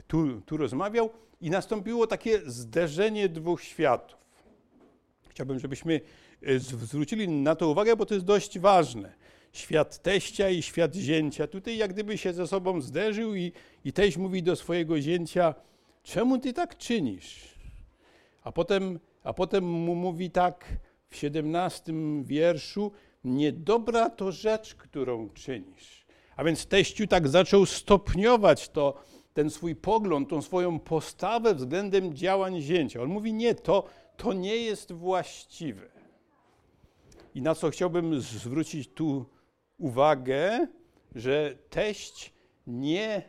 tu, tu rozmawiał i nastąpiło takie zderzenie dwóch światów. Chciałbym, żebyśmy e, zwrócili na to uwagę, bo to jest dość ważne. Świat teścia i świat zięcia. Tutaj jak gdyby się ze sobą zderzył i, i teść mówi do swojego zięcia, czemu ty tak czynisz? A potem, a potem mu mówi tak w 17 wierszu, niedobra to rzecz, którą czynisz. A więc teściu tak zaczął stopniować to, ten swój pogląd, tą swoją postawę względem działań zięcia. On mówi: Nie, to, to nie jest właściwe. I na co chciałbym zwrócić tu uwagę, że teść nie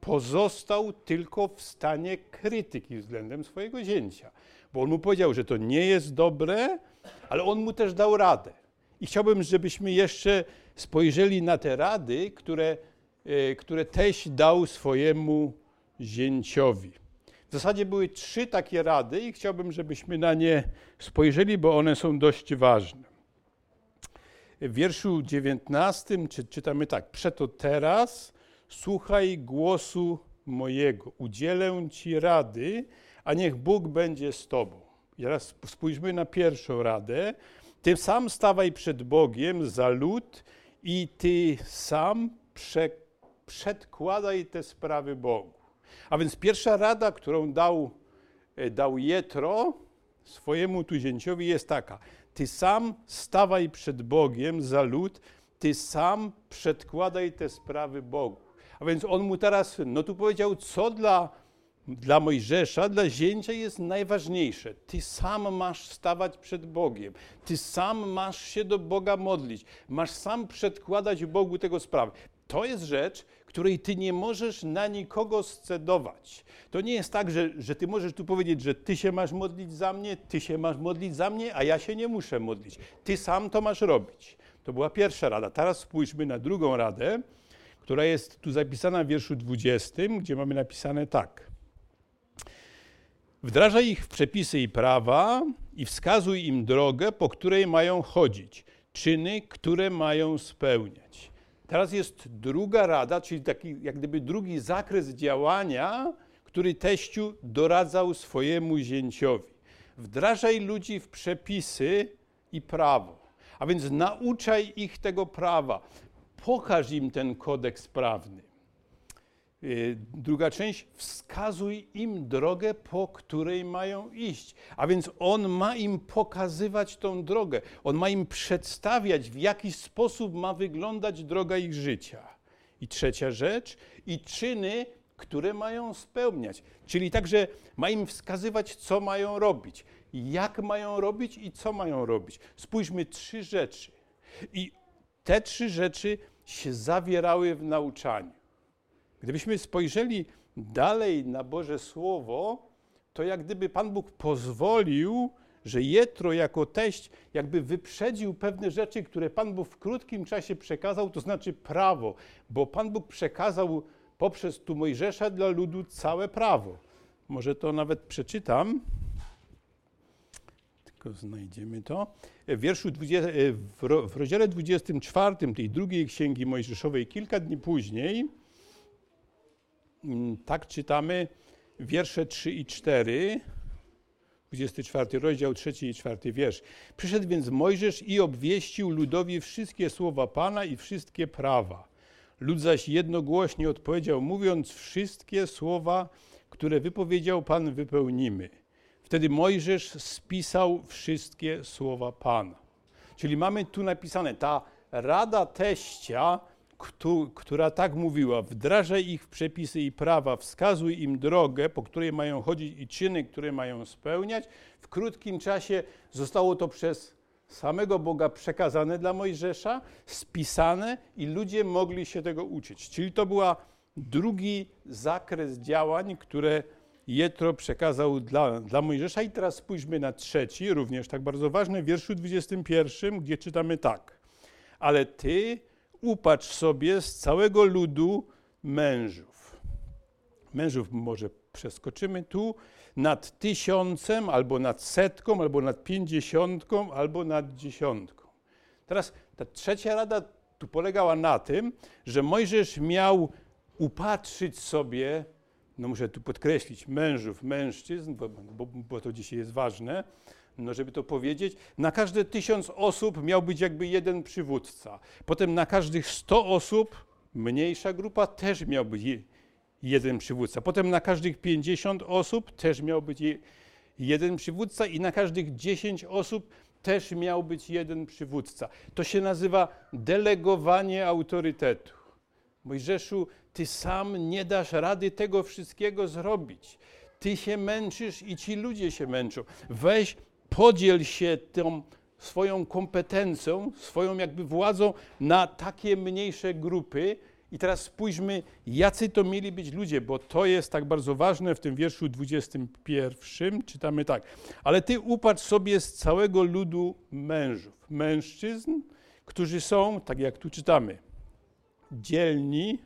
pozostał tylko w stanie krytyki względem swojego zięcia. Bo on mu powiedział, że to nie jest dobre, ale on mu też dał radę. I chciałbym, żebyśmy jeszcze spojrzeli na te rady, które które teść dał swojemu zięciowi. W zasadzie były trzy takie rady i chciałbym, żebyśmy na nie spojrzeli, bo one są dość ważne. W wierszu 19 czytamy tak: Przeto teraz słuchaj głosu mojego, udzielę ci rady, a niech Bóg będzie z tobą. I teraz spójrzmy na pierwszą radę. Ty sam stawaj przed Bogiem za lud i ty sam przekonaj przedkładaj te sprawy Bogu. A więc pierwsza rada, którą dał, e, dał Jetro swojemu tuzięciowi jest taka. Ty sam stawaj przed Bogiem za lud, ty sam przedkładaj te sprawy Bogu. A więc on mu teraz, no tu powiedział, co dla, dla Mojżesza, dla zięcia jest najważniejsze. Ty sam masz stawać przed Bogiem. Ty sam masz się do Boga modlić. Masz sam przedkładać Bogu tego sprawy. To jest rzecz, której ty nie możesz na nikogo scedować. To nie jest tak, że, że ty możesz tu powiedzieć, że ty się masz modlić za mnie, ty się masz modlić za mnie, a ja się nie muszę modlić. Ty sam to masz robić. To była pierwsza rada. Teraz spójrzmy na drugą radę, która jest tu zapisana w wierszu 20, gdzie mamy napisane tak. Wdrażaj ich w przepisy i prawa i wskazuj im drogę, po której mają chodzić, czyny, które mają spełniać. Teraz jest druga rada, czyli taki jak gdyby drugi zakres działania, który teściu doradzał swojemu zięciowi. Wdrażaj ludzi w przepisy i prawo. A więc nauczaj ich tego prawa. Pokaż im ten kodeks prawny. Y, druga część, wskazuj im drogę, po której mają iść. A więc on ma im pokazywać tą drogę. On ma im przedstawiać, w jaki sposób ma wyglądać droga ich życia. I trzecia rzecz, i czyny, które mają spełniać. Czyli także ma im wskazywać, co mają robić, jak mają robić i co mają robić. Spójrzmy, trzy rzeczy. I te trzy rzeczy się zawierały w nauczaniu. Gdybyśmy spojrzeli dalej na Boże Słowo, to jak gdyby Pan Bóg pozwolił, że Jetro jako teść jakby wyprzedził pewne rzeczy, które Pan Bóg w krótkim czasie przekazał, to znaczy prawo, bo Pan Bóg przekazał poprzez tu Mojżesza dla ludu całe prawo. Może to nawet przeczytam. Tylko znajdziemy to. W wierszu 20, w rozdziale 24 tej drugiej księgi Mojżeszowej, kilka dni później, tak czytamy wiersze 3 i 4, 24 rozdział, 3 i 4 wiersz. Przyszedł więc Mojżesz i obwieścił ludowi wszystkie słowa Pana i wszystkie prawa. Lud zaś jednogłośnie odpowiedział, mówiąc wszystkie słowa które wypowiedział Pan, wypełnimy. Wtedy Mojżesz spisał wszystkie słowa Pana. Czyli mamy tu napisane, ta rada teścia, która tak mówiła, wdrażaj ich w przepisy i prawa, wskazuj im drogę, po której mają chodzić i czyny, które mają spełniać. W krótkim czasie zostało to przez samego Boga przekazane dla Mojżesza, spisane i ludzie mogli się tego uczyć. Czyli to był drugi zakres działań, które Jetro przekazał dla, dla Mojżesza. I teraz spójrzmy na trzeci, również tak bardzo ważny, w wierszu 21, gdzie czytamy tak. Ale ty upatrz sobie z całego ludu mężów. Mężów może przeskoczymy tu nad tysiącem, albo nad setką, albo nad pięćdziesiątką, albo nad dziesiątką. Teraz ta trzecia rada tu polegała na tym, że Mojżesz miał upatrzyć sobie, no muszę tu podkreślić, mężów, mężczyzn, bo, bo, bo to dzisiaj jest ważne, no żeby to powiedzieć, na każde tysiąc osób miał być jakby jeden przywódca. Potem na każdych sto osób, mniejsza grupa, też miał być jeden przywódca. Potem na każdych 50 osób też miał być jeden przywódca i na każdych 10 osób też miał być jeden przywódca. To się nazywa delegowanie autorytetu. Mojżeszu, ty sam nie dasz rady tego wszystkiego zrobić. Ty się męczysz i ci ludzie się męczą. Weź, podziel się tą swoją kompetencją, swoją jakby władzą na takie mniejsze grupy, i teraz spójrzmy, jacy to mieli być ludzie, bo to jest tak bardzo ważne w tym wierszu 21. Czytamy tak. Ale ty upatrz sobie z całego ludu mężów, mężczyzn, którzy są, tak jak tu czytamy, dzielni.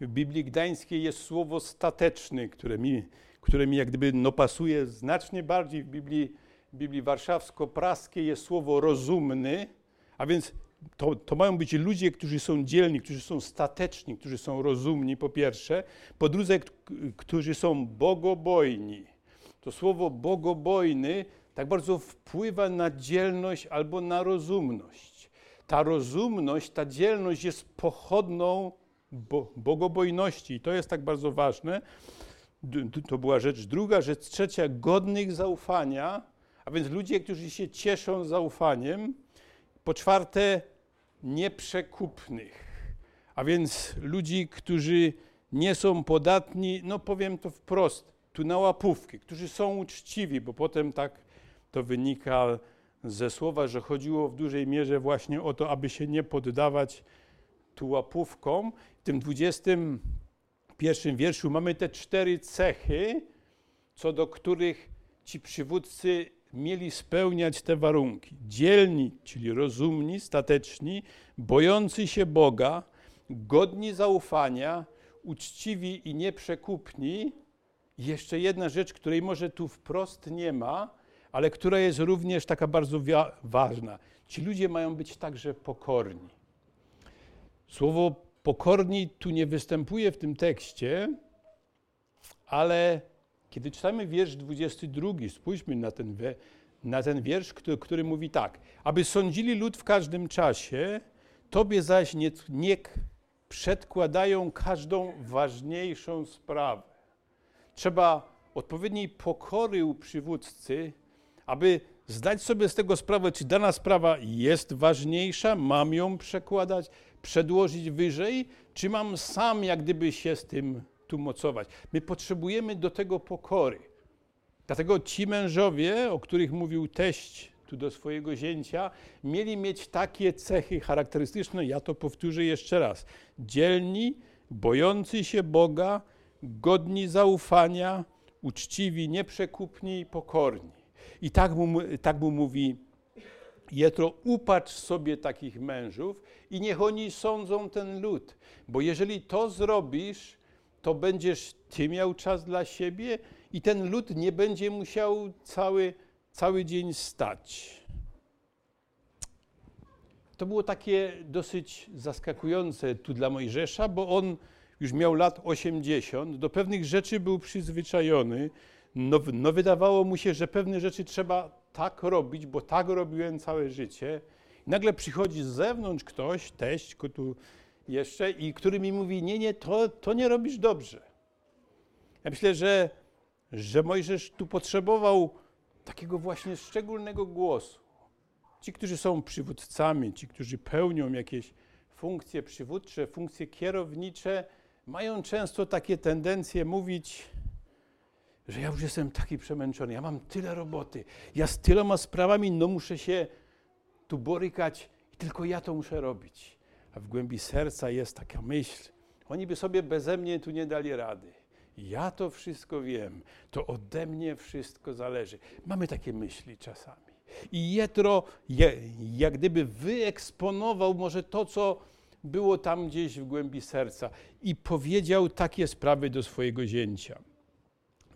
W Biblii Gdańskiej jest słowo stateczny, które mi, które mi jak gdyby no pasuje znacznie bardziej. W Biblii, Biblii warszawsko-praskiej jest słowo rozumny, a więc to, to mają być ludzie, którzy są dzielni, którzy są stateczni, którzy są rozumni, po pierwsze. Po drugie, którzy są bogobojni. To słowo bogobojny tak bardzo wpływa na dzielność albo na rozumność. Ta rozumność, ta dzielność jest pochodną bo, bogobojności i to jest tak bardzo ważne. To była rzecz druga. Rzecz trzecia, godnych zaufania, a więc ludzie, którzy się cieszą zaufaniem, po czwarte, nieprzekupnych, a więc ludzi, którzy nie są podatni, no powiem to wprost, tu na łapówki, którzy są uczciwi, bo potem tak to wynika ze słowa, że chodziło w dużej mierze właśnie o to, aby się nie poddawać tu łapówkom. W tym 21 wierszu mamy te cztery cechy, co do których ci przywódcy mieli spełniać te warunki. Dzielni, czyli rozumni, stateczni, bojący się Boga, godni zaufania, uczciwi i nieprzekupni. I jeszcze jedna rzecz, której może tu wprost nie ma, ale która jest również taka bardzo ważna. Ci ludzie mają być także pokorni. Słowo pokorni tu nie występuje w tym tekście, ale kiedy czytamy wiersz 22, spójrzmy na ten, na ten wiersz, który, który mówi tak. Aby sądzili lud w każdym czasie, tobie zaś nie, przedkładają każdą ważniejszą sprawę. Trzeba odpowiedniej pokory u przywódcy, aby zdać sobie z tego sprawę, czy dana sprawa jest ważniejsza, mam ją przekładać, przedłożyć wyżej, czy mam sam jak gdyby się z tym tu mocować. My potrzebujemy do tego pokory. Dlatego ci mężowie, o których mówił teść tu do swojego zięcia, mieli mieć takie cechy charakterystyczne, ja to powtórzę jeszcze raz. Dzielni, bojący się Boga, godni zaufania, uczciwi, nieprzekupni i pokorni. I tak mu, tak mu mówi Jetro, upatrz sobie takich mężów i niech oni sądzą ten lud. Bo jeżeli to zrobisz, to będziesz ty miał czas dla siebie i ten lud nie będzie musiał cały, cały dzień stać. To było takie dosyć zaskakujące tu dla Mojżesza, bo on już miał lat 80, do pewnych rzeczy był przyzwyczajony. No, no wydawało mu się, że pewne rzeczy trzeba tak robić, bo tak robiłem całe życie. I nagle przychodzi z zewnątrz ktoś, teść, tu jeszcze, i który mi mówi, nie, nie, to, to nie robisz dobrze. Ja myślę, że, że Mojżesz tu potrzebował takiego właśnie szczególnego głosu. Ci, którzy są przywódcami, ci, którzy pełnią jakieś funkcje przywódcze, funkcje kierownicze, mają często takie tendencje mówić, że ja już jestem taki przemęczony, ja mam tyle roboty, ja z tyloma sprawami, no muszę się tu borykać i tylko ja to muszę robić. A w głębi serca jest taka myśl, oni by sobie beze mnie tu nie dali rady. Ja to wszystko wiem, to ode mnie wszystko zależy. Mamy takie myśli czasami. I Jetro jak gdyby wyeksponował może to, co było tam gdzieś w głębi serca i powiedział takie sprawy do swojego zięcia.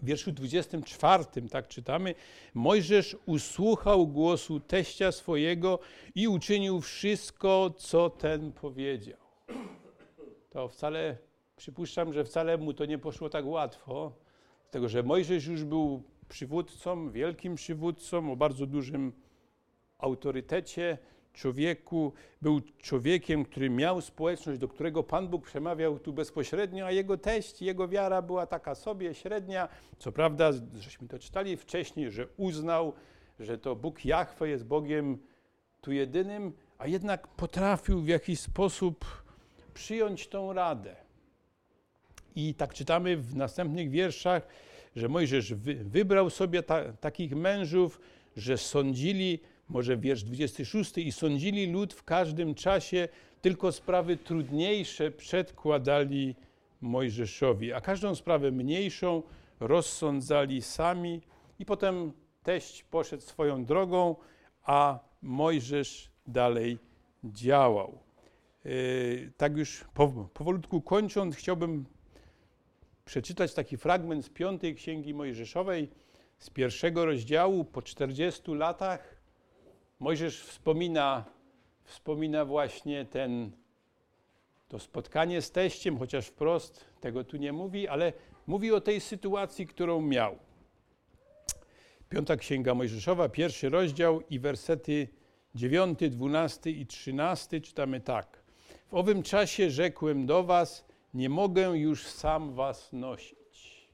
W wierszu 24, tak czytamy, Mojżesz usłuchał głosu teścia swojego i uczynił wszystko, co ten powiedział. To wcale, przypuszczam, że wcale mu to nie poszło tak łatwo, dlatego że Mojżesz już był przywódcą, wielkim przywódcą o bardzo dużym autorytecie, człowieku, był człowiekiem, który miał społeczność, do którego Pan Bóg przemawiał tu bezpośrednio, a jego teść, jego wiara była taka sobie średnia. Co prawda, żeśmy to czytali wcześniej, że uznał, że to Bóg Jahwe jest Bogiem tu jedynym, a jednak potrafił w jakiś sposób przyjąć tą radę. I tak czytamy w następnych wierszach, że Mojżesz wy, wybrał sobie ta, takich mężów, że sądzili może wiersz 26, i sądzili lud w każdym czasie, tylko sprawy trudniejsze przedkładali Mojżeszowi, a każdą sprawę mniejszą rozsądzali sami. I potem teść poszedł swoją drogą, a Mojżesz dalej działał. Yy, tak już powolutku kończąc, chciałbym przeczytać taki fragment z piątej Księgi Mojżeszowej, z pierwszego rozdziału po 40 latach Mojżesz wspomina, wspomina właśnie ten, to spotkanie z teściem, chociaż wprost tego tu nie mówi, ale mówi o tej sytuacji, którą miał. Piąta Księga Mojżeszowa, pierwszy rozdział i wersety 9, 12 i 13 czytamy tak. W owym czasie rzekłem do was, nie mogę już sam was nosić.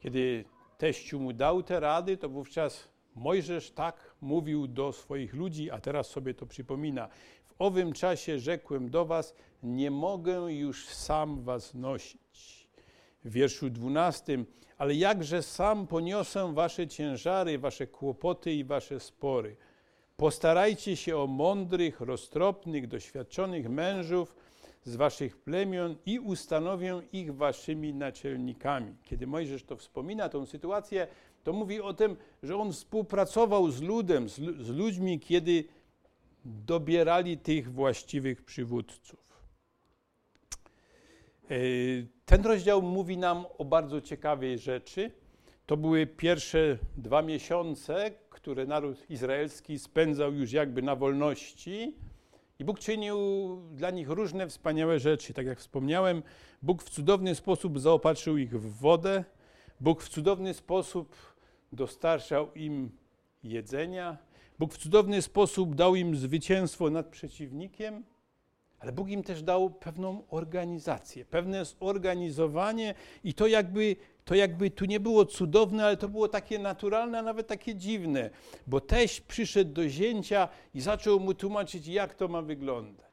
Kiedy teściu mu dał te rady, to wówczas Mojżesz tak mówił do swoich ludzi, a teraz sobie to przypomina. W owym czasie rzekłem do was, nie mogę już sam was nosić. W wierszu dwunastym, ale jakże sam poniosę wasze ciężary, wasze kłopoty i wasze spory. Postarajcie się o mądrych, roztropnych, doświadczonych mężów z waszych plemion i ustanowię ich waszymi naczelnikami. Kiedy Mojżesz to wspomina, tą sytuację, to mówi o tym, że on współpracował z ludem, z, ludźmi, kiedy dobierali tych właściwych przywódców. E, ten rozdział mówi nam o bardzo ciekawej rzeczy. To były pierwsze dwa miesiące, które naród izraelski spędzał już jakby na wolności. I Bóg czynił dla nich różne wspaniałe rzeczy. Tak jak wspomniałem, Bóg w cudowny sposób zaopatrzył ich w wodę. Bóg w cudowny sposób dostarczał im jedzenia. Bóg w cudowny sposób dał im zwycięstwo nad przeciwnikiem, ale Bóg im też dał pewną organizację, pewne zorganizowanie i to jakby, to jakby tu nie było cudowne, ale to było takie naturalne, a nawet takie dziwne, bo teść przyszedł do zięcia i zaczął mu tłumaczyć, jak to ma wyglądać.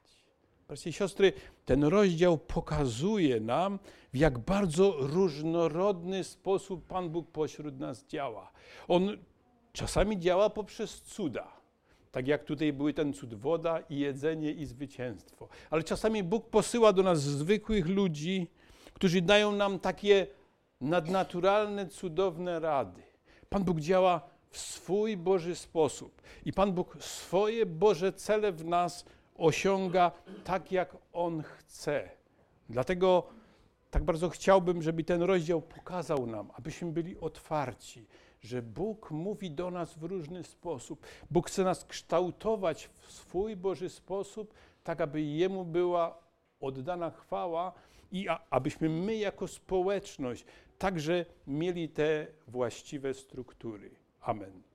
Bracia i siostry, ten rozdział pokazuje nam, w jak bardzo różnorodny sposób Pan Bóg pośród nas działa. On czasami działa poprzez cuda. Tak jak tutaj były ten cud woda i jedzenie i zwycięstwo. Ale czasami Bóg posyła do nas zwykłych ludzi, którzy dają nam takie nadnaturalne, cudowne rady. Pan Bóg działa w swój Boży sposób i Pan Bóg swoje Boże cele w nas osiąga tak, jak On chce. Dlatego tak bardzo chciałbym, żeby ten rozdział pokazał nam, abyśmy byli otwarci, że Bóg mówi do nas w różny sposób. Bóg chce nas kształtować w swój Boży sposób, tak aby Jemu była oddana chwała i abyśmy my jako społeczność także mieli te właściwe struktury. Amen.